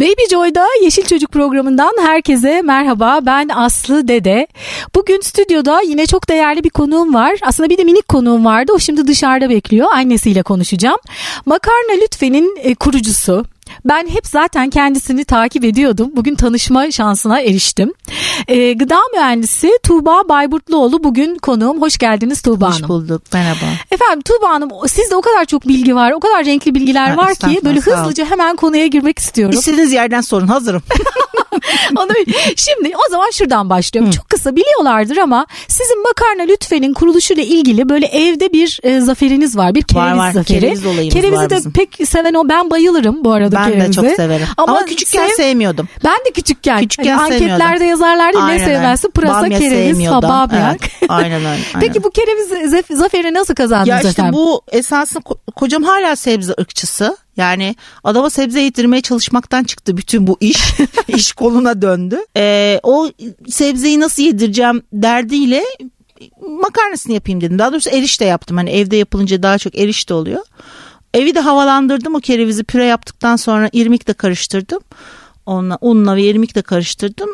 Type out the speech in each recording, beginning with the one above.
Baby Joy'da Yeşil Çocuk programından herkese merhaba. Ben Aslı Dede. Bugün stüdyoda yine çok değerli bir konuğum var. Aslında bir de minik konuğum vardı. O şimdi dışarıda bekliyor. Annesiyle konuşacağım. Makarna Lütfen'in e, kurucusu, ben hep zaten kendisini takip ediyordum. Bugün tanışma şansına eriştim. Ee, gıda mühendisi Tuğba Bayburtluoğlu bugün konuğum. Hoş geldiniz Tuğba Hanım. Hoş bulduk. Merhaba. Efendim Tuğba Hanım sizde o kadar çok bilgi var, o kadar renkli bilgiler Ha, var ki böyle hızlıca hemen konuya girmek istiyorum. İstediğiniz yerden sorun hazırım. Onu, şimdi o zaman şuradan başlıyorum. Çok kısa biliyorlardır ama sizin Makarna Lütfen'in kuruluşuyla ilgili böyle evde bir e, zaferiniz var. Bir kereviz Var, var. zaferi. Kereviz olayımız Kerevizi var de bizim. pek seven o. Ben bayılırım bu arada ben de kerevize. çok severim. Ama, küçükken sev- sevmiyordum. Ben de küçükken. Küçükken hani anketlerde sevmiyordum. yazarlardı ne Aynen öyle. sevmezsin? Pırasa, Bamya kereviz, sevmiyordum. Evet, aynen öyle. aynen. Peki bu kereviz zaf- zaferi nasıl kazandınız ya işte efendim? bu esasında ko- kocam hala sebze ırkçısı. Yani adama sebze yedirmeye çalışmaktan çıktı bütün bu iş. iş koluna döndü. Ee, o sebzeyi nasıl yedireceğim derdiyle makarnasını yapayım dedim. Daha doğrusu erişte yaptım. Hani evde yapılınca daha çok erişte oluyor. Evi de havalandırdım o kerevizi püre yaptıktan sonra irmik de karıştırdım. Onunla, unla ve irmik de karıştırdım.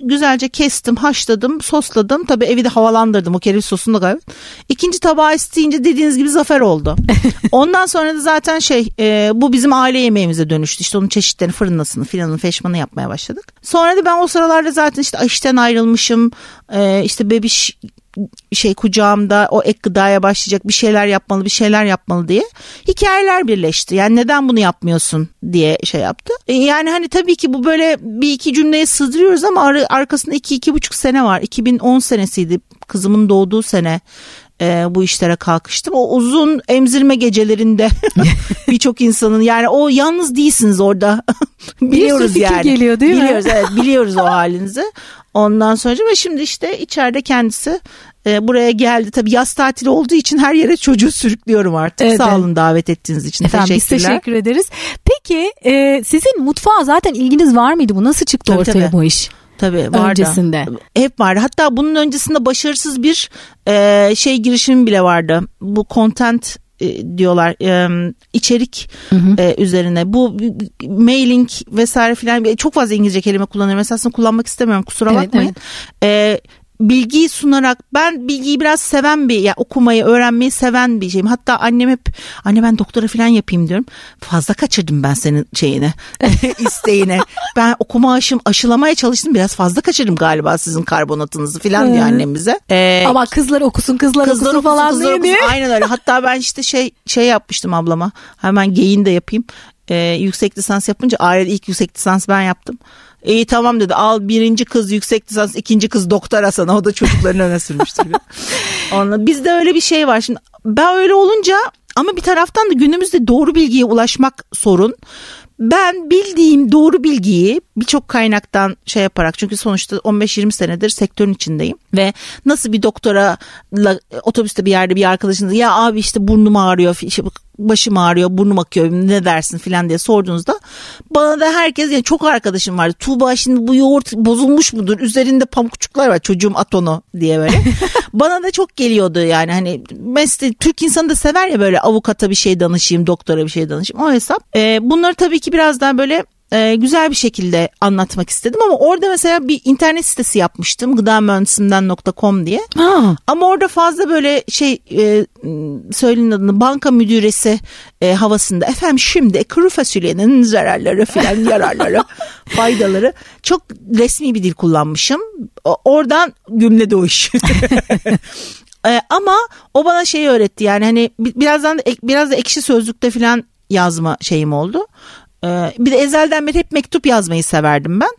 Güzelce kestim, haşladım, sosladım. Tabii evi de havalandırdım o kereviz sosunu da gayet. İkinci tabağı isteyince dediğiniz gibi zafer oldu. Ondan sonra da zaten şey e, bu bizim aile yemeğimize dönüştü. İşte onun çeşitlerini fırınlasını filanını feşmanı yapmaya başladık. Sonra da ben o sıralarda zaten işte işten ayrılmışım. E, işte bebiş şey kucağımda o ek gıdaya başlayacak bir şeyler yapmalı bir şeyler yapmalı diye hikayeler birleşti. Yani neden bunu yapmıyorsun diye şey yaptı. E, yani hani tabii ki bu böyle bir iki cümleye sığdırıyoruz ama ar- arkasında iki iki buçuk sene var. 2010 senesiydi kızımın doğduğu sene e, bu işlere kalkıştım. O uzun emzirme gecelerinde birçok insanın yani o yalnız değilsiniz orada. biliyoruz fikir yani. geliyor değil mi? biliyoruz, evet biliyoruz o halinizi. Ondan sonra ve şimdi işte içeride kendisi e, buraya geldi. Tabii yaz tatili olduğu için her yere çocuğu sürüklüyorum artık. Evet, Sağ olun davet ettiğiniz için. Efendim biz teşekkür ederiz. Peki e, sizin mutfağa zaten ilginiz var mıydı? Bu nasıl çıktı Tabii, ortaya tabii. bu iş? Tabii vardı. Öncesinde. Hep vardı. Hatta bunun öncesinde başarısız bir e, şey girişimim bile vardı. Bu content e, diyorlar e, içerik e, üzerine. Bu mailing vesaire filan çok fazla İngilizce kelime kullanıyorum. Esasında kullanmak istemiyorum kusura Evet, bakmayın. E, bilgiyi sunarak ben bilgiyi biraz seven bir ya okumayı öğrenmeyi seven bir şeyim hatta annem hep anne ben doktora filan yapayım diyorum fazla kaçırdım ben senin şeyini isteğine ben okuma aşım aşılamaya çalıştım biraz fazla kaçırdım galiba sizin karbonatınızı filan diyor Hı. annem bize E, Ama kızlar okusun kızlar, Kızlar okusun okusun, falan kızlar okusun. Aynen öyle. Hatta ben işte şey şey yapmıştım ablama. Hemen geyin de yapayım. Ee, yüksek lisans yapınca ailede ilk yüksek lisans ben yaptım. İyi tamam dedi al birinci kız yüksek lisans ikinci kız doktora sana o da çocuklarını öne sürmüştür. Onunla, bizde öyle bir şey var şimdi ben öyle olunca ama bir taraftan da günümüzde doğru bilgiye ulaşmak sorun. Ben bildiğim doğru bilgiyi birçok kaynaktan şey yaparak çünkü sonuçta 15-20 senedir sektörün içindeyim ve nasıl bir doktora otobüste bir yerde bir arkadaşınız ya abi işte burnum ağrıyor işte başım ağrıyor burnum akıyor ne dersin filan diye sorduğunuzda bana da herkes yani çok arkadaşım vardı. Tuğba şimdi bu yoğurt bozulmuş mudur? Üzerinde pamukçuklar var çocuğum at onu diye böyle. Bana da çok geliyordu yani hani mesle Türk insanı da sever ya böyle avukata bir şey danışayım doktora bir şey danışayım. O hesap. Ee, bunları tabii ki biraz daha böyle e, güzel bir şekilde anlatmak istedim ama orada mesela bir internet sitesi yapmıştım gıdamühendisimden.com diye Ha. ama orada fazla böyle şey e, söyleyin adını banka müdüresi e, havasında efendim şimdi kuru fasulyenin zararları filan yararları faydaları çok resmi bir dil kullanmışım O- oradan gümledi o iş. E, ama o bana şeyi öğretti yani hani bi- birazdan biraz da ekşi sözlükte filan yazma şeyim oldu. E, bir de ezelden beri hep mektup yazmayı severdim ben.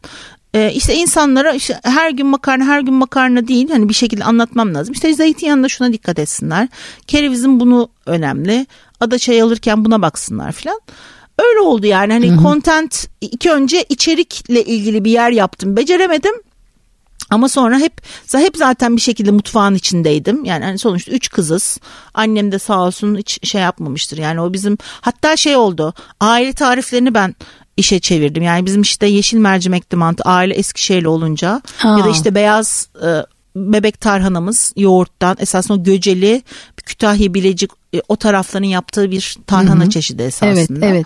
E, işte insanlara işte her gün makarna her gün makarna değil hani bir şekilde anlatmam lazım. İşte zeytinyağında şuna dikkat etsinler. Kerevizin bunu önemli. Ada çay alırken buna baksınlar filan. Öyle oldu yani hani content iki önce içerikle ilgili bir yer yaptım beceremedim. Ama sonra hep hep zaten bir şekilde mutfağın içindeydim. Yani hani sonuçta üç kızız. Annem de sağ olsun hiç şey yapmamıştır. Yani o bizim hatta şey oldu. Aile tariflerini ben işe çevirdim. Yani bizim işte yeşil mercimekli mantı aile Eskişehirli olunca Ha. ya da işte beyaz e, bebek tarhanamız yoğurttan esasında o göceli Kütahya Bilecik e, o tarafların yaptığı bir tarhana çeşidi esasında. Evet, evet.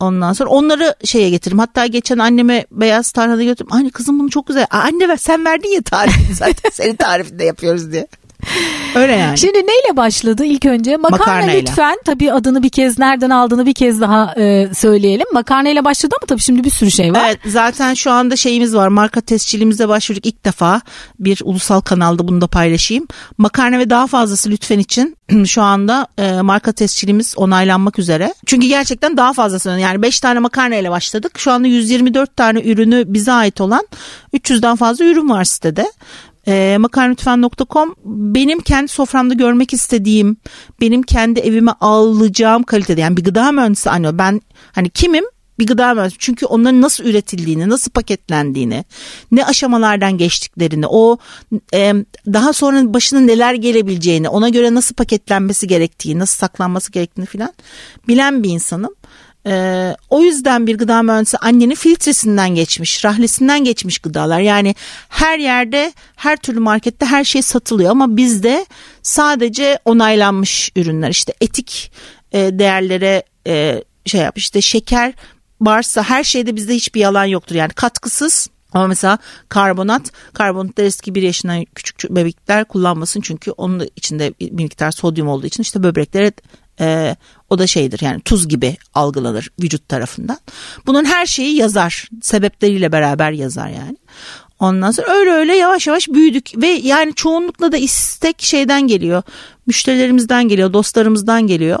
Ondan sonra onları şeye getiririm. Hatta geçen anneme beyaz tarhana götürdüm. Anne kızım bunu çok güzel. Anne ver sen verdin ya tarifini zaten. Senin tarifinde yapıyoruz diye. Öyle yani. Şimdi neyle başladı ilk önce? Makarna Makarnayla. lütfen. Tabii adını bir kez nereden aldığını bir kez daha e, söyleyelim. Makarnayla başladı ama tabii şimdi bir sürü şey var. Evet zaten şu anda şeyimiz var marka tescilimize başvurduk ilk defa bir ulusal kanalda bunu da paylaşayım. Makarna ve daha fazlası lütfen için şu anda e, marka tescilimiz onaylanmak üzere. Çünkü gerçekten daha fazlası yani 5 tane makarna ile başladık. Şu anda 124 tane ürünü bize ait olan 300'den fazla ürün var sitede. E, benim kendi soframda görmek istediğim, benim kendi evime alacağım kalitede yani bir gıda mühendisi anne ben hani kimim? bir gıda mühendisi. Çünkü onların nasıl üretildiğini, nasıl paketlendiğini, ne aşamalardan geçtiklerini, o e, daha sonra başına neler gelebileceğini, ona göre nasıl paketlenmesi gerektiği, nasıl saklanması gerektiğini filan bilen bir insanım. Ee, o yüzden bir gıda mühendisi annenin filtresinden geçmiş, rahlesinden geçmiş gıdalar. Yani her yerde, her türlü markette her şey satılıyor ama bizde sadece onaylanmış ürünler. İşte etik e, değerlere e, şey yap, işte şeker varsa her şeyde bizde hiçbir yalan yoktur. Yani katkısız ama mesela karbonat, karbonatlar eski bir yaşından küçük bebekler kullanmasın çünkü onun içinde bir miktar sodyum olduğu için işte böbreklere e, o da şeydir yani tuz gibi algılanır vücut tarafından. Bunun her şeyi yazar sebepleriyle beraber yazar yani. Ondan sonra öyle öyle yavaş yavaş büyüdük ve yani çoğunlukla da istek şeyden geliyor. Müşterilerimizden geliyor, dostlarımızdan geliyor.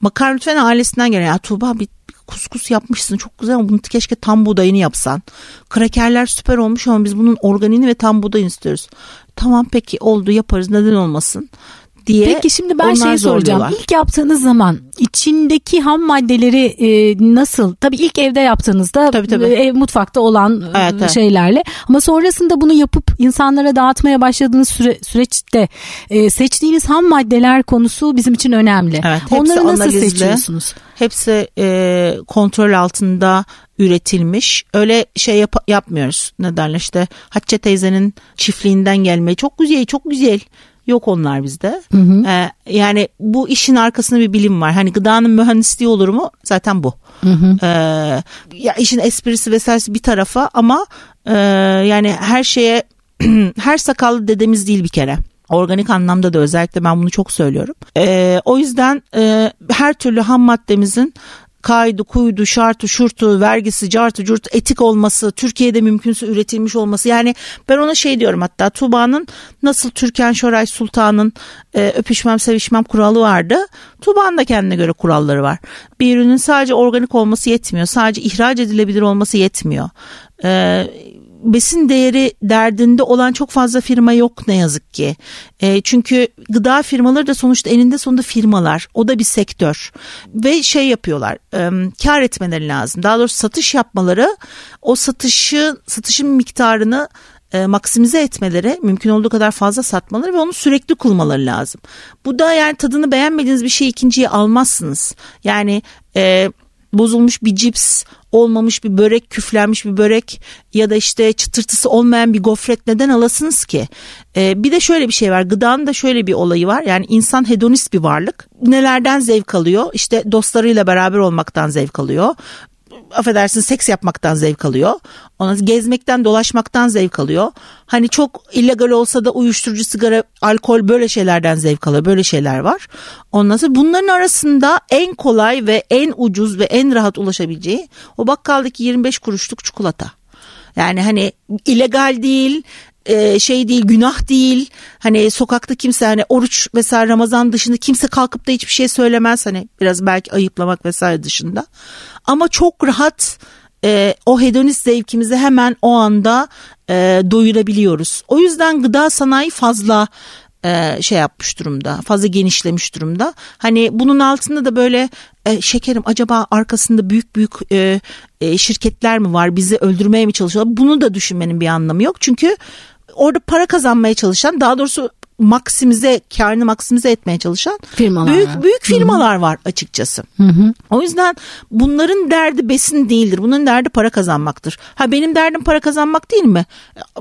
Makar lütfen ailesinden geliyor. Ya Tuğba bir kuskus yapmışsın çok güzel ama bunu keşke tam buğdayını yapsan. Krakerler süper olmuş ama biz bunun organini ve tam buğdayını istiyoruz. Tamam peki oldu yaparız neden olmasın diye Peki şimdi ben onlar şey soracağım. İlk yaptığınız zaman içindeki ham maddeleri e, nasıl? Tabii ilk evde yaptığınızda Tabii, tabii. ev mutfakta olan e, Evet, evet. şeylerle ama sonrasında bunu yapıp insanlara dağıtmaya başladığınız süre, süreçte e, seçtiğiniz ham maddeler konusu bizim için önemli. Evet, Onları nasıl analizli. seçiyorsunuz? Hepsi e, kontrol altında üretilmiş. Öyle şey yap- yapmıyoruz. Ne derler işte Hatice teyzenin çiftliğinden gelmeyi çok güzel çok güzel. Yok onlar bizde. E, yani bu işin arkasında bir bilim var. Hani gıdanın mühendisliği olur mu? Zaten bu. E, ya işin esprisi vesairesi bir tarafa ama e, yani her şeye her sakallı dedemiz değil bir kere. Organik anlamda da özellikle ben bunu çok söylüyorum. Ee, o yüzden e, her türlü ham maddemizin kaydı, kuydu, şartı, şurtu, vergisi, cartı, curtu, etik olması, Türkiye'de mümkünse üretilmiş olması. Yani ben ona şey diyorum hatta Tuğba'nın nasıl Türkan Şoray Sultan'ın e, öpüşmem sevişmem kuralı vardı. Tuğba'nın da kendine göre kuralları var. Bir ürünün sadece organik olması yetmiyor. Sadece ihraç edilebilir olması yetmiyor. Ee, besin değeri derdinde olan çok fazla firma yok ne yazık ki. E, çünkü gıda firmaları da sonuçta eninde sonunda firmalar. O da bir sektör. Ve şey yapıyorlar. E, kar etmeleri lazım. Daha doğrusu satış yapmaları o satışı satışın miktarını e, maksimize etmeleri, mümkün olduğu kadar fazla satmaları ve onu sürekli kulmaları lazım. Bu da yani tadını beğenmediğiniz bir şeyi ikinciye almazsınız. Yani e, bozulmuş bir cips, olmamış bir börek, küflenmiş bir börek ya da işte çıtırtısı olmayan bir gofret neden alasınız ki? Ee, bir de şöyle bir şey var. Gıdanın da şöyle bir olayı var. Yani insan hedonist bir varlık. Nelerden zevk alıyor? İşte dostlarıyla beraber olmaktan zevk alıyor affedersin seks yapmaktan zevk alıyor. Ona gezmekten dolaşmaktan zevk alıyor. Hani çok illegal olsa da uyuşturucu, sigara, alkol böyle şeylerden zevk alıyor. Böyle şeyler var. Ondan sonra bunların arasında en kolay ve en ucuz ve en rahat ulaşabileceği o bakkaldaki 25 kuruşluk çikolata. Yani hani illegal değil, e, şey değil günah değil. Hani sokakta kimse hani oruç mesela Ramazan dışında kimse kalkıp da hiçbir şey söylemez. Hani biraz belki ayıplamak vesaire dışında. Ama çok rahat e, o hedonist zevkimizi hemen o anda e, doyurabiliyoruz. O yüzden gıda sanayi fazla e, şey yapmış durumda fazla genişlemiş durumda. Hani bunun altında da böyle e, şekerim acaba arkasında büyük büyük e, e, şirketler mi var bizi öldürmeye mi çalışıyorlar? Bunu da düşünmenin bir anlamı yok. Çünkü orada para kazanmaya çalışan daha doğrusu maksimize karını maksimize etmeye çalışan Firmalar büyük var. büyük firmalar var açıkçası. O yüzden bunların derdi besin değildir. Bunun derdi para kazanmaktır. Ha benim derdim para kazanmak değil mi?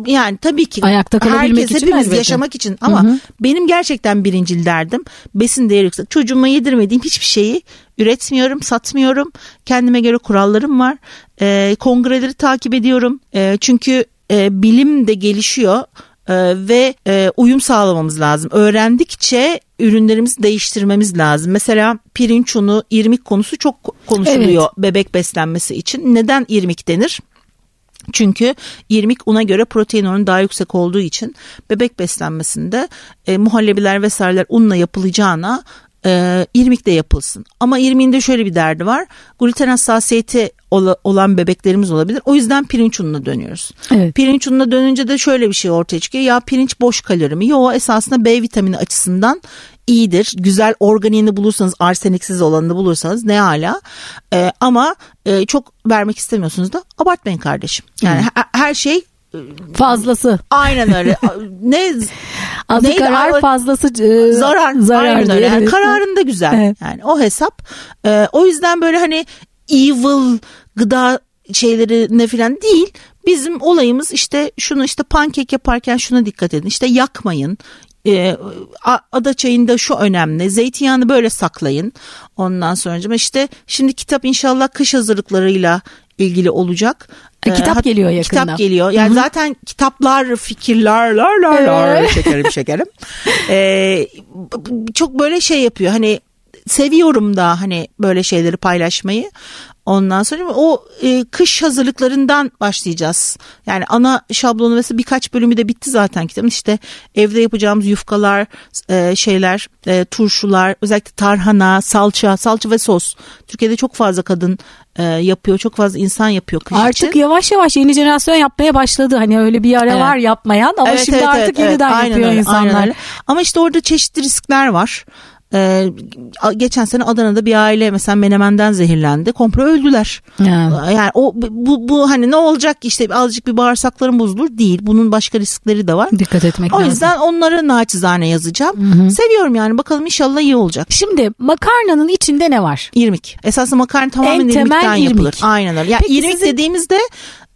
Yani tabii ki Ayakta kalabilmek herkes için hepimiz elbette. yaşamak için ama benim gerçekten birincil derdim besin değeri yüksek. Çocuğuma yedirmediğim hiçbir şeyi üretmiyorum, satmıyorum. Kendime göre kurallarım var. Ee, kongreleri takip ediyorum. Ee, çünkü e, bilim de gelişiyor. Ee, ve e, uyum sağlamamız lazım. Öğrendikçe ürünlerimizi değiştirmemiz lazım. Mesela pirinç unu, irmik konusu çok konuşuluyor bebek beslenmesi için. Neden irmik denir? Çünkü irmik una göre protein oranı daha yüksek olduğu için bebek beslenmesinde e, muhallebiler vesaireler unla yapılacağına e, irmik de yapılsın. Ama irmiğin de şöyle bir derdi var. Gluten hassasiyeti olan bebeklerimiz olabilir. O yüzden pirinç ununa dönüyoruz. Evet. Pirinç ununa dönünce de şöyle bir şey ortaya çıkıyor. Ya pirinç boş kalori mi? Yok esasında B vitamini açısından iyidir. Güzel organiğini bulursanız arseniksiz olanını bulursanız ne hala. Ee, ama e, çok vermek istemiyorsunuz da abartmayın kardeşim. Yani her, her şey Fazlası. aynen öyle. ne Azı Neydi? karar fazlası e, zarar zarar aynen öyle. Yani kararında güzel. Evet. Yani o hesap. Ee, o yüzden böyle hani evil gıda şeylerine falan değil. Bizim olayımız işte şunu işte pankek yaparken şuna dikkat edin. İşte yakmayın. Ee, a- ada çayında şu önemli. Zeytinyağını böyle saklayın. Ondan sonra işte şimdi kitap inşallah kış hazırlıklarıyla ilgili olacak. E, kitap hat- geliyor yakında. Kitap geliyor. Yani zaten kitaplar, fikirler, lar lar lar şekerim şekerim. Ee, çok böyle şey yapıyor. Hani seviyorum da hani böyle şeyleri paylaşmayı. Ondan sonra o e, kış hazırlıklarından başlayacağız. Yani ana şablonu mesela birkaç bölümü de bitti zaten kitabın. İşte evde yapacağımız yufkalar, e, şeyler, e, turşular, özellikle tarhana, salça, salça ve sos. Türkiye'de çok fazla kadın e, yapıyor, çok fazla insan yapıyor kış Artık için. yavaş yavaş yeni jenerasyon yapmaya başladı. Hani öyle bir ara Evet. var yapmayan ama Evet, şimdi evet, artık evet, yeniden evet. Aynen yapıyor öyle, insanlar. aynen öyle. Ama işte orada çeşitli riskler var. Ee, geçen sene Adana'da bir aile mesela menemenden zehirlendi. Komplo öldüler. Ya. Yani o bu, bu hani ne olacak işte azıcık bir bağırsakların bozulur değil. Bunun başka riskleri de var. Dikkat etmek O lazım. yüzden onları naçizane yazacağım. Seviyorum yani bakalım inşallah iyi olacak. Şimdi makarnanın içinde ne var? İrmik. Esasında makarna tamamen En irmikten irmik. yapılır. Aynen öyle. Yani Peki irmik sizin- dediğimizde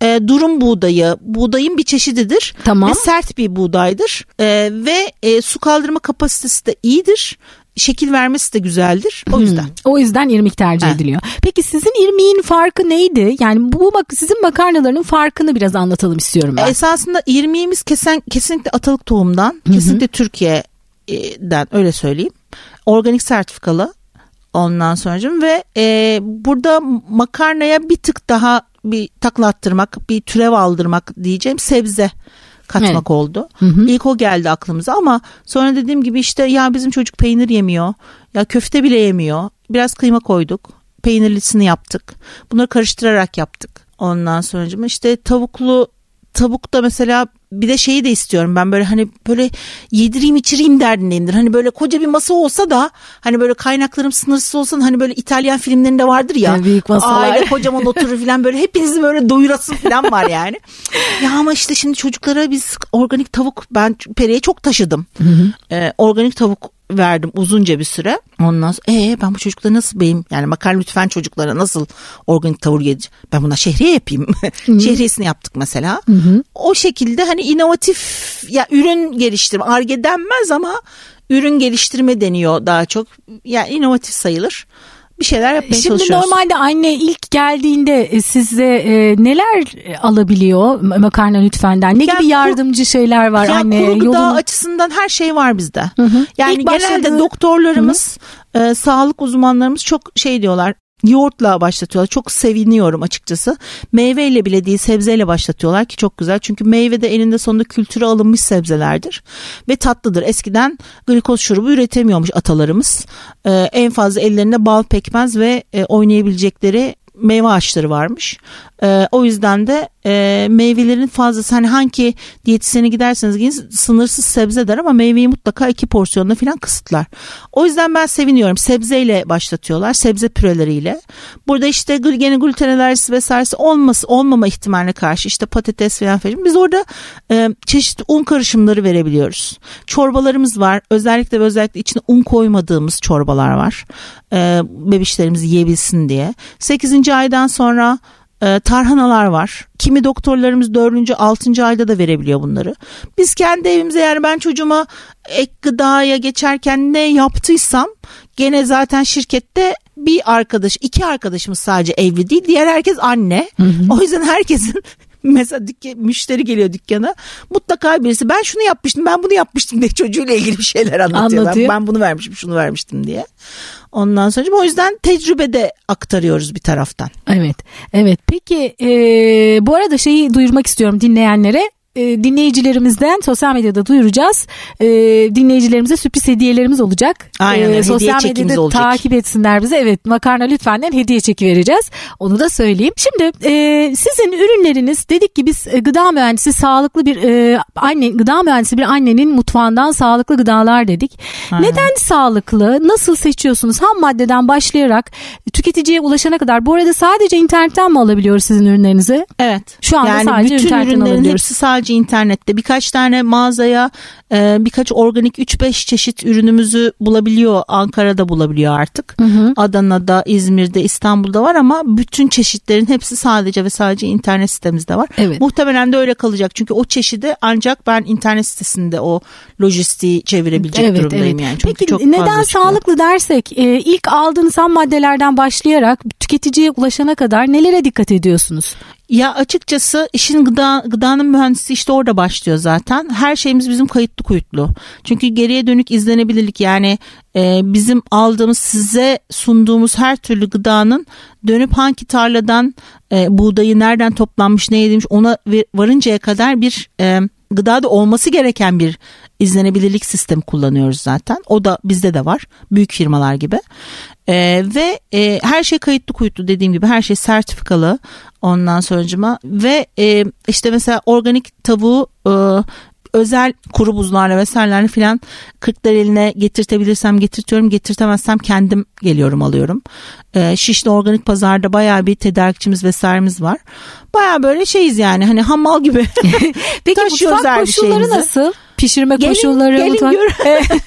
e, durum buğdayı, buğdayın bir çeşididir. Tamam. Ve sert bir buğdaydır. E, ve e, su kaldırma kapasitesi de iyidir. Şekil vermesi de güzeldir. O yüzden. O yüzden irmik tercih Evet. ediliyor. Peki sizin irmiğin farkı neydi? Yani bu bak sizin makarnalarının farkını biraz anlatalım istiyorum ben. Esasında irmiğimiz kesen, kesinlikle atalık tohumdan, kesinlikle Türkiye'den öyle söyleyeyim. Organik sertifikalı ondan sonra ve e, burada makarnaya bir tık daha bir takla attırmak, bir türev aldırmak diyeceğim sebze katmak Evet. oldu. İlk o geldi aklımıza ama sonra dediğim gibi işte ya bizim çocuk peynir yemiyor. Ya köfte bile yemiyor. Biraz kıyma koyduk. Peynirlisini yaptık. Bunları karıştırarak yaptık. Ondan sonra işte tavuklu tavuk da mesela bir de şeyi de istiyorum ben böyle hani böyle yedireyim içireyim derdindeyimdir. Hani böyle koca bir masa olsa da hani böyle kaynaklarım sınırsız olsa da hani böyle İtalyan filmlerinde vardır ya. Büyük masalar. Aile kocaman oturur falan böyle hepinizi böyle doyurasın falan var yani. ya ama işte şimdi çocuklara biz organik tavuk ben Peri'ye çok taşıdım. Ee, organik tavuk verdim uzunca bir süre. Ondan sonra ee, ben bu çocuklara nasıl beyim yani makarna lütfen çocuklara nasıl organik tavuk yedireceğim. Ben buna şehriye yapayım. Şehriyesini yaptık mesela. O şekilde hani inovatif ya ürün geliştirme arge denmez ama ürün geliştirme deniyor daha çok. Yani inovatif sayılır. Bir şeyler yapmaya Şimdi çalışıyoruz. normalde anne ilk geldiğinde e, size e, neler alabiliyor ma- makarna lütfenden? Ne Yani gibi yardımcı şeyler var Ya anne? kuru gıda Yolunu- açısından her şey var bizde. Yani İlk genelde başladığı- doktorlarımız, e, sağlık uzmanlarımız çok şey diyorlar. Yoğurtla başlatıyorlar. Çok seviniyorum açıkçası. Meyveyle bile değil sebzeyle başlatıyorlar ki çok güzel. Çünkü meyve de eninde sonunda kültüre alınmış sebzelerdir. Ve tatlıdır. Eskiden glikoz şurubu üretemiyormuş atalarımız. E, en fazla ellerinde bal pekmez ve e, oynayabilecekleri meyve ağaçları varmış. E, o yüzden de e, meyvelerin fazlası hani hangi diyetisyene giderseniz gidin sınırsız sebze der ama meyveyi mutlaka iki porsiyonla falan kısıtlar. O yüzden ben seviniyorum. Sebzeyle başlatıyorlar. Sebze püreleriyle. Burada işte gene gluten alerjisi vesairesi olması olmama ihtimaline karşı işte patates falan falan. Biz orada e, çeşitli un karışımları verebiliyoruz. Çorbalarımız var. Özellikle ve özellikle içine un koymadığımız çorbalar var. E, bebişlerimiz yiyebilsin diye. 8. aydan sonra e, tarhanalar var. Kimi doktorlarımız 4. 6. ayda da verebiliyor bunları. Biz kendi evimize yani ben çocuğuma ek gıdaya geçerken ne yaptıysam gene zaten şirkette bir arkadaş iki arkadaşımız sadece evli değil diğer herkes anne. Hı hı. O yüzden herkesin mesela dükkan, müşteri geliyor dükkana mutlaka birisi ben şunu yapmıştım ben bunu yapmıştım diye çocuğuyla ilgili şeyler anlatıyor. anlatıyor. Ben, ben bunu vermişim şunu vermiştim diye. Ondan sonra o yüzden tecrübede aktarıyoruz bir taraftan. Evet. Evet. Peki e, bu arada şeyi duyurmak istiyorum dinleyenlere e, dinleyicilerimizden sosyal medyada duyuracağız. E, dinleyicilerimize sürpriz hediyelerimiz olacak. Aynen e, sosyal medyada olacak. takip etsinler bize. Evet makarna lütfenden hediye çeki vereceğiz. Onu da söyleyeyim. Şimdi e, sizin ürünleriniz dedik ki biz e, gıda mühendisi sağlıklı bir e, anne gıda mühendisi bir annenin mutfağından sağlıklı gıdalar dedik. Aynen. Neden sağlıklı? Nasıl seçiyorsunuz? Ham maddeden başlayarak tüketiciye ulaşana kadar. Bu arada sadece internetten mi alabiliyoruz sizin ürünlerinizi? Evet. Şu anda yani sadece bütün internetten ürünlerin alabiliyoruz. hepsi sadece sadece internette birkaç tane mağazaya e, birkaç organik 3-5 çeşit ürünümüzü bulabiliyor. Ankara'da bulabiliyor artık. Hı hı. Adana'da, İzmir'de, İstanbul'da var ama bütün çeşitlerin hepsi sadece ve sadece internet sitemizde var. Evet. Muhtemelen de öyle kalacak. Çünkü o çeşidi ancak ben internet sitesinde o lojistiği çevirebilecek evet, durumdayım evet. yani. Çünkü Peki çok neden sağlıklı dersek e, ilk aldığınız ham maddelerden başlayarak tüketiciye ulaşana kadar nelere dikkat ediyorsunuz? Ya açıkçası işin gıda, gıdanın mühendisi işte orada başlıyor zaten. Her şeyimiz bizim kayıtlı kuyutlu. Çünkü geriye dönük izlenebilirlik yani e, bizim aldığımız size sunduğumuz her türlü gıdanın dönüp hangi tarladan e, buğdayı nereden toplanmış ne yedilmiş ona varıncaya kadar bir e, gıdada olması gereken bir izlenebilirlik sistemi kullanıyoruz zaten. O da bizde de var. Büyük firmalar gibi. E, ve e, her şey kayıtlı kuyutlu dediğim gibi her şey sertifikalı ondan sonucuma ve e, işte mesela organik tavuğu e, özel kuru buzlarla vesairelerle filan kırklar eline getirtebilirsem getirtiyorum getirtemezsem kendim geliyorum alıyorum. E, Şişli organik pazarda bayağı bir tedarikçimiz vesairemiz var. Baya böyle şeyiz yani hani hamal gibi. Peki mutfak koşulları nasıl? Pişirme gelin, koşulları gelin mutfak. Gör.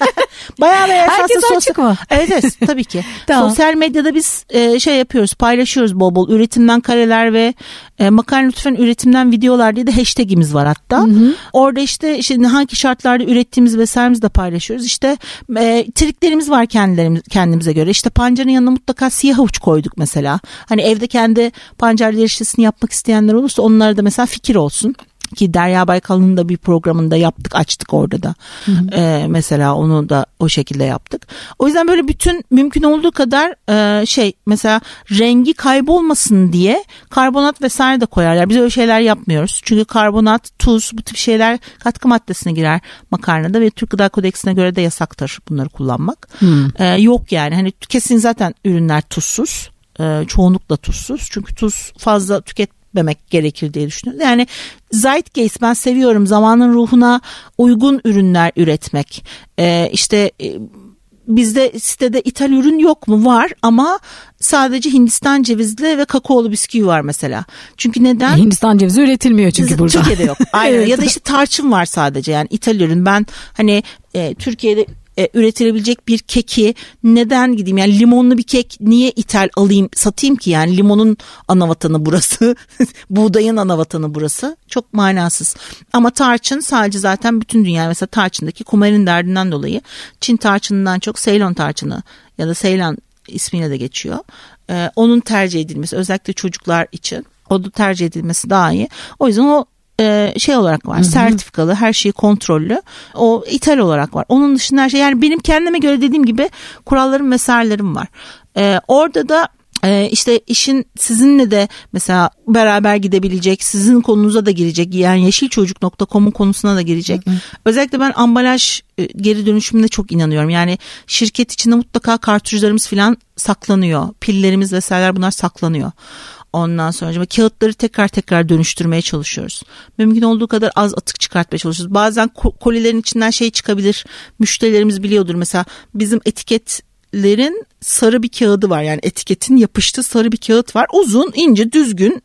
Bayağı ve Herkes sosyal... açık mı? Evet, evet tabii ki. tamam. Sosyal medyada biz e, şey yapıyoruz paylaşıyoruz bol bol üretimden kareler ve e, makarna lütfen üretimden videolar diye de hashtagimiz var hatta. Hı hı. Orada işte işte hangi şartlarda ürettiğimiz vesairemizi de paylaşıyoruz. İşte e, triklerimiz var kendilerimiz kendimize göre. İşte pancarın yanına mutlaka siyah uç koyduk mesela. Hani evde kendi pancar eriştesini yapmak isteyenler olursa onlara da mesela fikir olsun ki Derya Baykal'ın da bir programında yaptık açtık orada da. Hı hı. Ee, mesela onu da o şekilde yaptık. O yüzden böyle bütün mümkün olduğu kadar e, şey mesela rengi kaybolmasın diye karbonat vesaire de koyarlar. Biz öyle şeyler yapmıyoruz. Çünkü karbonat tuz bu tip şeyler katkı maddesine girer makarnada ve Türk Gıda Kodeksine göre de yasaktır bunları kullanmak. Ee, yok yani. Hani kesin zaten ürünler tuzsuz. E, çoğunlukla tuzsuz. Çünkü tuz fazla tüket etmemek gerekir diye düşünüyorum. Yani zeitgeist ben seviyorum zamanın ruhuna uygun ürünler üretmek. Ee, işte e, bizde sitede ithal ürün yok mu? Var ama sadece Hindistan cevizli ve kakaolu bisküvi var mesela. Çünkü neden? Hindistan cevizi üretilmiyor çünkü burada. Türkiye'de yok. Aynen. evet. Ya da işte tarçın var sadece yani ithal ürün. Ben hani e, Türkiye'de e, üretilebilecek bir keki neden gideyim? Yani limonlu bir kek niye ithal alayım satayım ki? Yani limonun ana vatanı burası buğdayın ana vatanı burası. Çok manasız. Ama tarçın sadece zaten bütün dünya mesela tarçındaki kumarin derdinden dolayı Çin tarçınından çok Ceylon tarçını ya da Ceylan ismiyle de geçiyor. Ee, onun tercih edilmesi özellikle çocuklar için o da tercih edilmesi daha iyi. O yüzden o e, şey olarak var. Hı hı. Sertifikalı, her şeyi kontrollü. O ithal olarak var. Onun dışında her şey yani benim kendime göre dediğim gibi kurallarım vesairelerim var. E, orada da ee, işte işin sizinle de mesela beraber gidebilecek sizin konunuza da girecek yani yeşilçocuk.com'un konusuna da girecek. Hı hı. Özellikle ben ambalaj e, geri dönüşümüne çok inanıyorum. Yani şirket içinde mutlaka kartuşlarımız falan saklanıyor. Pillerimiz vesaireler bunlar saklanıyor. Ondan sonra kağıtları tekrar tekrar dönüştürmeye çalışıyoruz. Mümkün olduğu kadar az atık çıkartmaya çalışıyoruz. Bazen kolilerin içinden şey çıkabilir. Müşterilerimiz biliyordur mesela bizim etiketlerin sarı bir kağıdı var. Yani etiketin yapıştığı sarı bir kağıt var. Uzun, ince, düzgün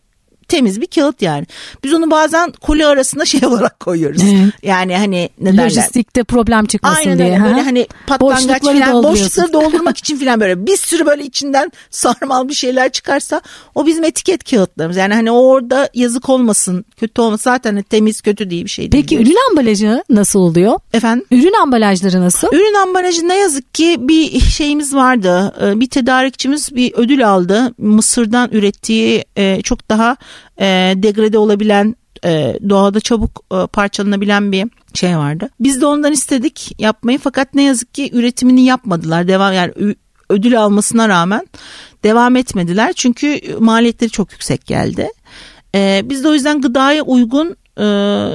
temiz bir kağıt yani. Biz onu bazen koli arasında şey olarak koyuyoruz. Evet. Yani hani ne derler? Lojistikte problem çıkmasın Aynen diye. Aynen böyle hani patlangaç falan boşlukları doldurmak için falan böyle bir sürü böyle içinden sarmal bir şeyler çıkarsa o bizim etiket kağıtlarımız. Yani hani orada yazık olmasın, kötü olmasın zaten hani temiz kötü değil bir şey değil. Peki ürün ambalajı nasıl oluyor? Efendim? Ürün ambalajları nasıl? Ürün ambalajı ne yazık ki bir şeyimiz vardı. Ee, bir tedarikçimiz bir ödül aldı. Mısır'dan ürettiği e, çok daha e, degrade olabilen e, doğada çabuk e, parçalanabilen bir şey vardı. Biz de ondan istedik yapmayı fakat ne yazık ki üretimini yapmadılar. Devam yani ödül almasına rağmen devam etmediler. Çünkü maliyetleri çok yüksek geldi. E, biz de o yüzden gıdaya uygun e,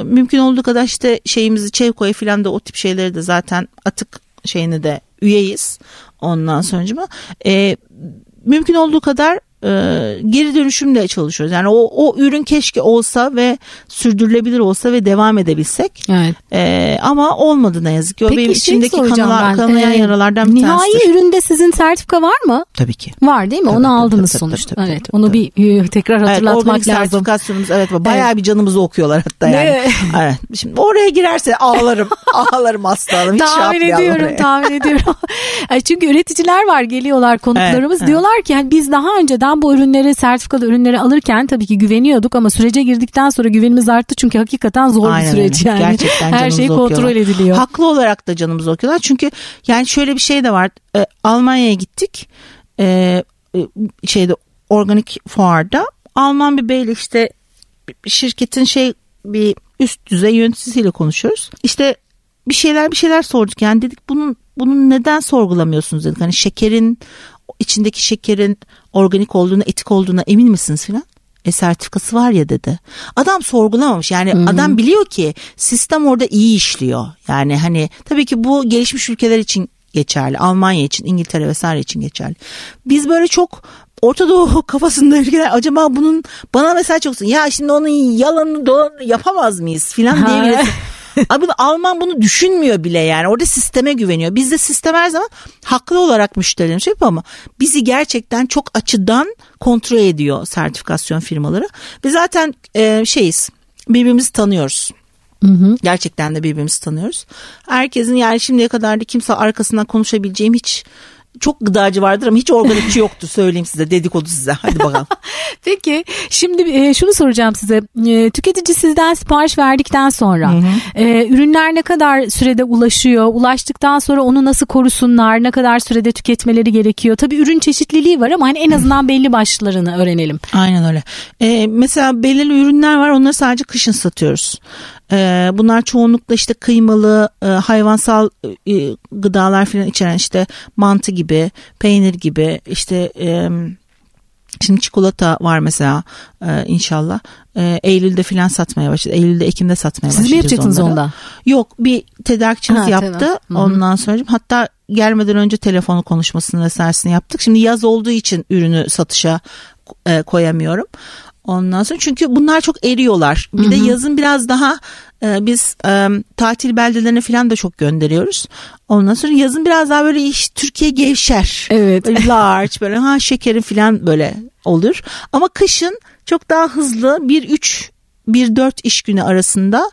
mümkün olduğu kadar işte şeyimizi Çevko'ya falan da o tip şeyleri de zaten atık şeyini de üyeyiz. Ondan sonra e, mümkün olduğu kadar e, geri dönüşümle çalışıyoruz. Yani o, o ürün keşke olsa ve sürdürülebilir olsa ve devam edebilsek. Evet. E, ama olmadı ne yazık ki. O Peki, benim şey içindeki kanılar, kanayan ee, yaralardan bir nihai tanesidir. Nihai üründe sizin sertifika var mı? Tabii ki. Var değil mi? Tabii, Onu tabii, aldınız tabii, sonuçta. Tabii, tabii, evet. Tabii, onu tabii. bir e, tekrar hatırlatmak evet, lazım. sertifikasyonumuz evet bayağı evet. bir canımızı okuyorlar hatta yani. evet. Şimdi oraya girerse ağlarım. ağlarım aslanım. Hiç tahmin ediyorum, oraya. tahmin ediyorum. Çünkü üreticiler var geliyorlar konuklarımız evet, diyorlar ki yani biz daha önceden Eskiden bu ürünleri sertifikalı ürünleri alırken tabii ki güveniyorduk ama sürece girdikten sonra güvenimiz arttı çünkü hakikaten zor Aynen bir süreç yani. Gerçekten Her şey kontrol ediliyor. Haklı olarak da canımızı okuyorlar çünkü yani şöyle bir şey de var. E, Almanya'ya gittik. E, e, şeyde organik fuarda Alman bir beyle işte şirketin şey bir üst düzey yöneticisiyle konuşuyoruz. İşte bir şeyler bir şeyler sorduk yani dedik bunun bunun neden sorgulamıyorsunuz dedik. Hani şekerin içindeki şekerin organik olduğuna, etik olduğuna emin misiniz filan? E sertifikası var ya dedi. Adam sorgulamamış. Yani Hı-hı. adam biliyor ki sistem orada iyi işliyor. Yani hani tabii ki bu gelişmiş ülkeler için geçerli. Almanya için, İngiltere vesaire için geçerli. Biz böyle çok Orta Doğu kafasında ülkeler acaba bunun bana mesela çoksun ya şimdi onun yalanını dolanını yapamaz mıyız filan diyebilirsin. Abi Alman bunu düşünmüyor bile yani. Orada sisteme güveniyor. Bizde sistem her zaman haklı olarak müşterilerin şey ama bizi gerçekten çok açıdan kontrol ediyor sertifikasyon firmaları. Ve zaten e, şeyiz birbirimizi tanıyoruz. Hı hı. Gerçekten de birbirimizi tanıyoruz. Herkesin yani şimdiye kadar da kimse arkasından konuşabileceğim hiç çok gıdacı vardır ama hiç organikçi yoktu. Söyleyeyim size dedikodu size. Hadi bakalım. Peki şimdi e, şunu soracağım size. E, tüketici sizden sipariş verdikten sonra hı hı. E, ürünler ne kadar sürede ulaşıyor? Ulaştıktan sonra onu nasıl korusunlar? Ne kadar sürede tüketmeleri gerekiyor? Tabi ürün çeşitliliği var ama hani en azından belli başlarını öğrenelim. Aynen öyle. Ee, mesela belirli ürünler var. Onları sadece kışın satıyoruz. Ee, bunlar çoğunlukla işte kıymalı e, hayvansal e, gıdalar falan içeren işte mantı gibi peynir gibi işte e, Şimdi çikolata var mesela e, inşallah. E, Eylül'de filan satmaya başladı. Eylül'de Ekim'de satmaya Siz başlayacağız Siz mi yapacaksınız onda? Yok bir tedarikçimiz ha, yaptı. Tamam. Ondan sonra hatta gelmeden önce telefonu konuşmasını vesairesini yaptık. Şimdi yaz olduğu için ürünü satışa e, koyamıyorum. Ondan sonra çünkü bunlar çok eriyorlar. Bir Hı-hı. de yazın biraz daha e, biz e, tatil beldelerine falan da çok gönderiyoruz. Ondan sonra yazın biraz daha böyle iş Türkiye gevşer. Evet. Böyle large böyle ha şekeri falan böyle olur. Ama kışın çok daha hızlı bir üç bir dört iş günü arasında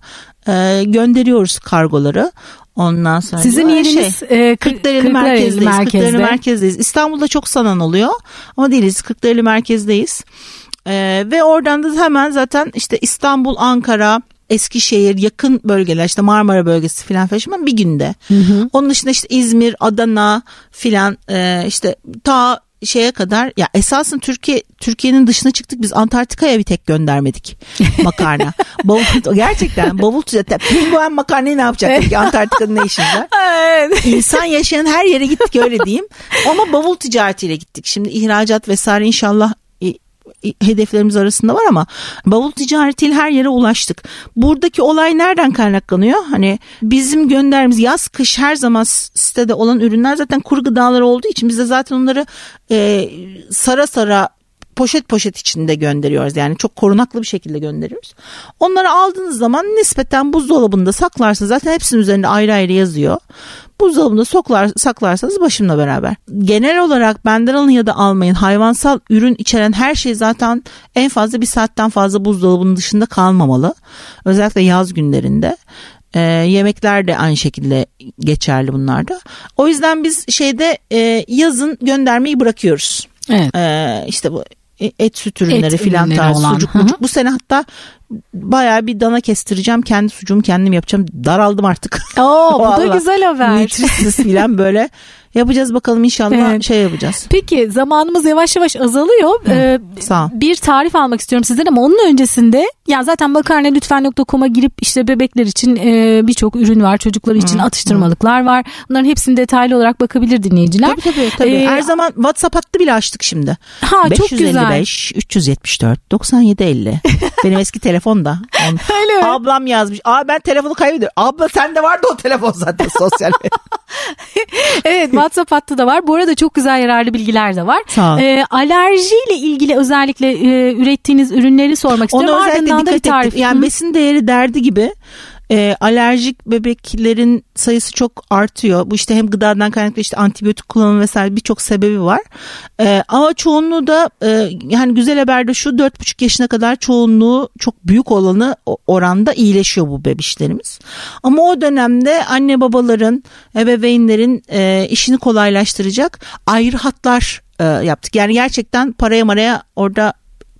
e, gönderiyoruz kargoları. Ondan sonra sizin yeriniz şey, e, Kırklareli merkezdeyiz. Merkezde. Kırklareli merkezdeyiz. İstanbul'da çok sanan oluyor ama değiliz. Kırklareli merkezdeyiz. Ee, ve oradan da hemen zaten işte İstanbul, Ankara, Eskişehir yakın bölgeler işte Marmara bölgesi filan falan bir günde. Hı hı. Onun dışında işte İzmir, Adana filan e, işte ta şeye kadar ya esasın Türkiye Türkiye'nin dışına çıktık biz Antarktika'ya bir tek göndermedik makarna. bavul gerçekten bavul ticareti. Penguen makarnayı ne yapacaktık ki Antarktika'nın ne işimiz var? Evet. İnsan yaşayan her yere gittik öyle diyeyim. Ama bavul ticaretiyle gittik. Şimdi ihracat vesaire inşallah hedeflerimiz arasında var ama bavul ticaretiyle her yere ulaştık. Buradaki olay nereden kaynaklanıyor? Hani bizim gönderimiz yaz kış her zaman sitede olan ürünler zaten kuru gıdalar olduğu için biz de zaten onları e, sara sara poşet poşet içinde gönderiyoruz. Yani çok korunaklı bir şekilde gönderiyoruz. Onları aldığınız zaman nispeten buzdolabında saklarsınız. Zaten hepsinin üzerinde ayrı ayrı yazıyor. Buzdolabında soklar, saklarsanız başımla beraber. Genel olarak benden alın ya da almayın. Hayvansal ürün içeren her şey zaten en fazla bir saatten fazla buzdolabının dışında kalmamalı. Özellikle yaz günlerinde. Ee, yemekler de aynı şekilde geçerli bunlarda. O yüzden biz şeyde e, yazın göndermeyi bırakıyoruz. Evet. Ee, işte bu et süt ürünleri Et filan ürünleri tarzı olan. sucuk Hı hı. mucuk. Bu sene hatta bayağı bir dana kestireceğim. Kendi sucuğumu kendim yapacağım. Daraldım artık. Oo, bu da güzel haber. Nutrisiz filan böyle yapacağız bakalım inşallah Evet. şey yapacağız. Peki zamanımız yavaş yavaş azalıyor. Ee, Sağ ol. bir tarif almak istiyorum sizden ama onun öncesinde ya zaten makarnalütfen.com'a girip işte bebekler için e, birçok ürün var. Çocuklar için atıştırmalıklar var. Bunların hepsini detaylı olarak bakabilir dinleyiciler. Tabii tabii. tabii. Ee, Her zaman WhatsApp hattı bile açtık şimdi. Ha çok güzel. 555 374 97 50. Benim eski telefon da. On- Öyle mi? Ablam yazmış. Aa ben telefonu kaybediyorum. Abla sende vardı o telefon zaten sosyal. Evet WhatsApp hattı da var. Bu arada çok güzel yararlı bilgiler de var. Sağ ol. Ee, alerjiyle ilgili özellikle e, ürettiğiniz ürünleri sormak istiyorum. özellikle Ardından da bir tarif. ettik. Yani Hı. besin değeri derdi gibi e, alerjik bebeklerin sayısı çok artıyor. Bu işte hem gıdadan kaynaklı işte antibiyotik kullanımı vesaire birçok sebebi var. E, ama çoğunluğu da e, yani güzel haber de şu 4,5 yaşına kadar çoğunluğu çok büyük olanı oranda iyileşiyor bu bebişlerimiz. Ama o dönemde anne babaların, ebeveynlerin e, işini kolaylaştıracak ayrı hatlar e, yaptık. Yani gerçekten paraya maraya orada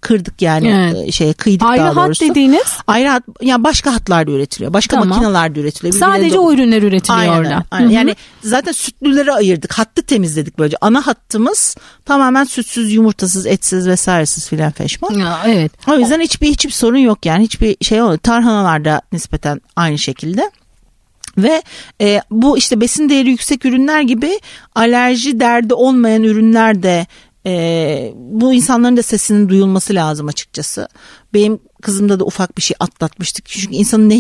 kırdık yani Evet. şey kıydık Ayrı daha hat doğrusu. dediğiniz Ayrı hat yani başka hatlarda üretiliyor. Başka Tamam. makinelerde üretiliyor. Birbirine sadece do- o ürünler üretiliyor Aynen, orada. aynen. Hı hı. Yani zaten sütlüleri ayırdık. Hattı temizledik böylece. Ana hattımız tamamen sütsüz, yumurtasız, etsiz vesairesiz filan feşman. Ya, evet. O yüzden hiçbir hiçbir sorun yok yani. Hiçbir şey olmuyor. Tarhanalarda nispeten aynı şekilde. Ve e, bu işte besin değeri yüksek ürünler gibi alerji derdi olmayan ürünler de e, bu insanların da sesinin duyulması lazım açıkçası. Benim kızımda da ufak bir şey atlatmıştık. Çünkü insanın ne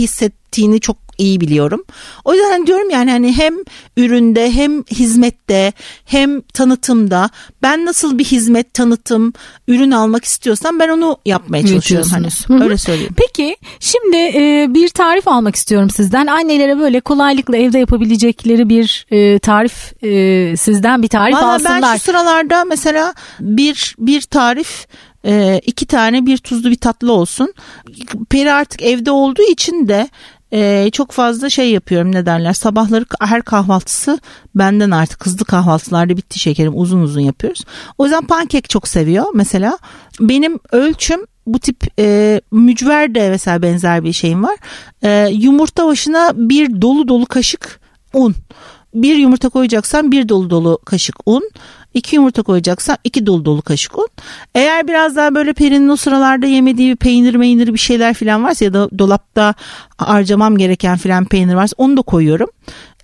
hissettiğini çok iyi biliyorum. O yüzden diyorum yani hani hem üründe hem hizmette hem tanıtımda ben nasıl bir hizmet tanıtım ürün almak istiyorsam ben onu yapmaya çalışıyorum. Hani. Öyle söyleyeyim. Peki şimdi e, bir tarif almak istiyorum sizden. Annelere böyle kolaylıkla evde yapabilecekleri bir e, tarif e, sizden bir tarif Valla alsınlar. ben şu sıralarda mesela bir bir tarif e, iki tane bir tuzlu bir tatlı olsun. Peri artık evde olduğu için de e, çok fazla şey yapıyorum ne derler sabahları her kahvaltısı benden artık hızlı kahvaltılarda bitti şekerim uzun uzun yapıyoruz. O yüzden pankek çok seviyor mesela benim ölçüm bu tip e, mücver de mesela benzer bir şeyim var. E, yumurta başına bir dolu dolu kaşık un. Bir yumurta koyacaksan bir dolu dolu kaşık un. İki yumurta koyacaksan iki dolu dolu kaşık un. Eğer biraz daha böyle perinin o sıralarda yemediği bir peynir meynir bir şeyler falan varsa ya da dolapta harcamam gereken falan peynir varsa onu da koyuyorum.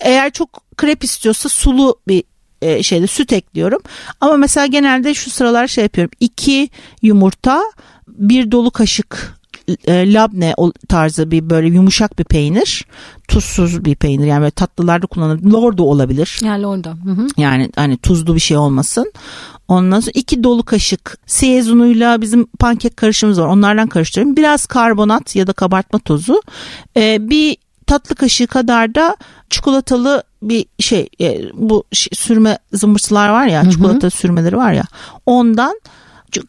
Eğer çok krep istiyorsa sulu bir e, şeyde süt ekliyorum. Ama mesela genelde şu sıralar şey yapıyorum. İki yumurta bir dolu kaşık e, labne tarzı bir böyle yumuşak bir peynir. Tuzsuz bir peynir yani böyle tatlılarda kullanılır. Lordo olabilir. Yani orada. Hı hı. Yani hani tuzlu bir şey olmasın. Ondan sonra iki dolu kaşık siyez unuyla bizim pankek karışımımız var. Onlardan karıştırıyorum. Biraz karbonat ya da kabartma tozu. Ee, bir tatlı kaşığı kadar da çikolatalı bir şey e, bu sürme zımbırtılar var ya çikolata sürmeleri var ya ondan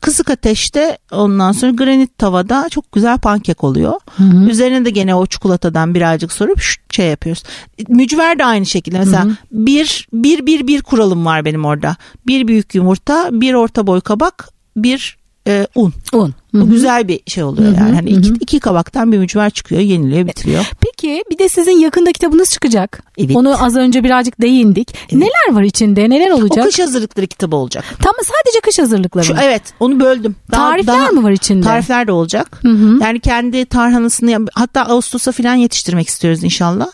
kısık ateşte ondan sonra granit tavada çok güzel pankek oluyor. Üzerine de gene o çikolatadan birazcık sorup şey yapıyoruz. Mücver de aynı şekilde mesela bir, bir bir bir kuralım var benim orada. Bir büyük yumurta, bir orta boy kabak, bir e, un. Un. Bu güzel bir şey oluyor yani. Hani iki, iki kabaktan bir mücver çıkıyor, yeniliyor, bitiriyor. Peki bir de sizin yakında kitabınız çıkacak. Evet. Onu az önce birazcık değindik. Neler var içinde? Neler O olacak? kış hazırlıkları kitabı olacak. Tam sadece kış hazırlıkları Şu, mı? evet onu böldüm. Daha- Tarifler daha- mi var içinde? Tarifler de olacak. Yani kendi tarhanasını hatta Ağustos'a falan yetiştirmek istiyoruz inşallah.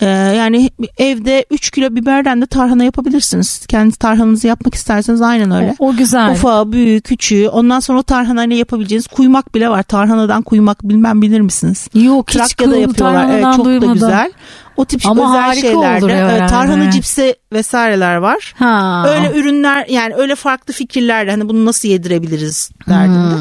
Ee, yani evde 3 kilo biberden de tarhana yapabilirsiniz. Kendi tarhananızı yapmak isterseniz aynen öyle. O, o güzel. Ufağı, büyüğü, küçüğü. Ondan sonra o tarhanayla yapabileceğiniz yapabileceğiniz kuymak bile var. Tarhanadan kuymak bilmem bilir misiniz? Yok hiç Trakya'da kıl- yapıyorlar. Evet, çok duymadım. da güzel. O tip Ama özel harika şeylerde olur ya evet, yani. tarhana cipsi vesaireler var. Ha. Öyle ürünler yani öyle farklı fikirlerle hani bunu nasıl yedirebiliriz derdinde.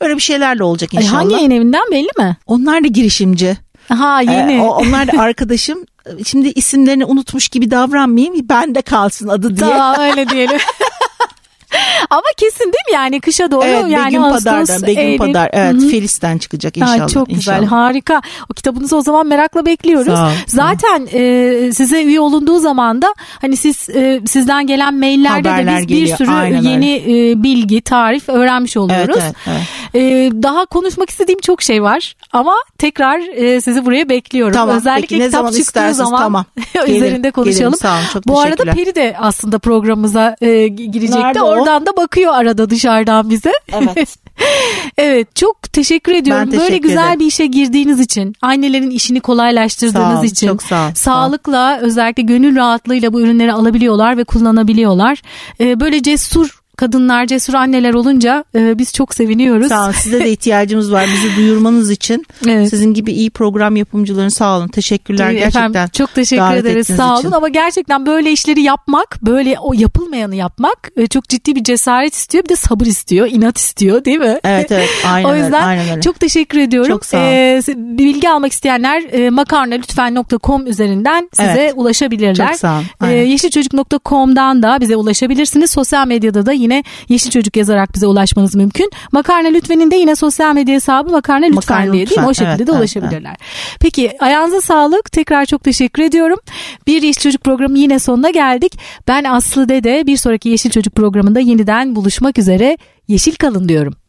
Öyle bir şeylerle olacak Hmm. İnşallah. hangi yayın evinden belli mi? Onlar da girişimci. Ha Ee, yeni. o- onlar da arkadaşım. Şimdi isimlerini unutmuş gibi davranmayayım. Ben de kalsın adı diye. Tamam öyle diyelim. Ama kesin değil mi yani kışa doğru Evet yani Begüm Ağustos, Padar'dan. Begüm Eylül. Padar. Evet Hı hı. Felis'ten çıkacak Ha, inşallah. çok güzel inşallah. harika. O kitabınızı o zaman merakla bekliyoruz. Sağ ol, sağ ol. Zaten e, size üye olunduğu zaman da hani siz e, sizden gelen maillerde de Haberler biz bir geliyor, sürü aynen yeni e, bilgi, tarif öğrenmiş Evet, oluyoruz. evet, evet. E, daha konuşmak istediğim çok şey var ama tekrar e, sizi buraya bekliyorum. Tamam, Özellikle peki, ne kitap zaman çıktığı zaman tamam. üzerinde Gelirim, konuşalım. gelirim, sağ olun, çok Bu arada. Peri de aslında programımıza e, girecekti. Nerede? Oradan da bakıyor arada dışarıdan bize. Evet. Evet çok teşekkür ediyorum. Ben Böyle teşekkür güzel ederim. bir işe girdiğiniz için, annelerin işini Sağ kolaylaştırdığınız olun, için, çok sağ olun, sağ olun. sağlıkla özellikle gönül rahatlığıyla bu ürünleri alabiliyorlar ve kullanabiliyorlar. Ee, böyle cesur kadınlar, cesur anneler olunca e, biz çok seviniyoruz. Sağ olun. Size de ihtiyacımız var. Bizi duyurmanız için. Evet. Sizin gibi iyi program yapımcıların sağ olun. Teşekkürler Ee, gerçekten. Efendim, çok teşekkür ederiz sağ olun için. ama gerçekten böyle işleri yapmak böyle o yapılmayanı yapmak e, çok ciddi bir cesaret istiyor bir de sabır istiyor inat istiyor değil mi? Evet evet aynen o yüzden öyle. Aynen öyle. çok teşekkür ediyorum. Çok sağ olun. Ee, bilgi almak isteyenler e, makarnalütfen.com üzerinden size Evet. ulaşabilirler. Çok sağ olun. Ee, Aynen. yeşilçocuk.com'dan da bize ulaşabilirsiniz. Sosyal medyada da yine Yeşil Çocuk yazarak bize ulaşmanız mümkün. Makarna Lütfen'in de yine sosyal medya hesabı Makarna Lütfen Makarna diye değil mi? O şekilde Evet, de evet, ulaşabilirler. Peki ayağınıza sağlık. Tekrar çok teşekkür ediyorum. Bir Yeşil Çocuk programı yine sonuna geldik. Ben Aslı Dede bir sonraki Yeşil Çocuk programında yeniden buluşmak üzere. Yeşil kalın diyorum.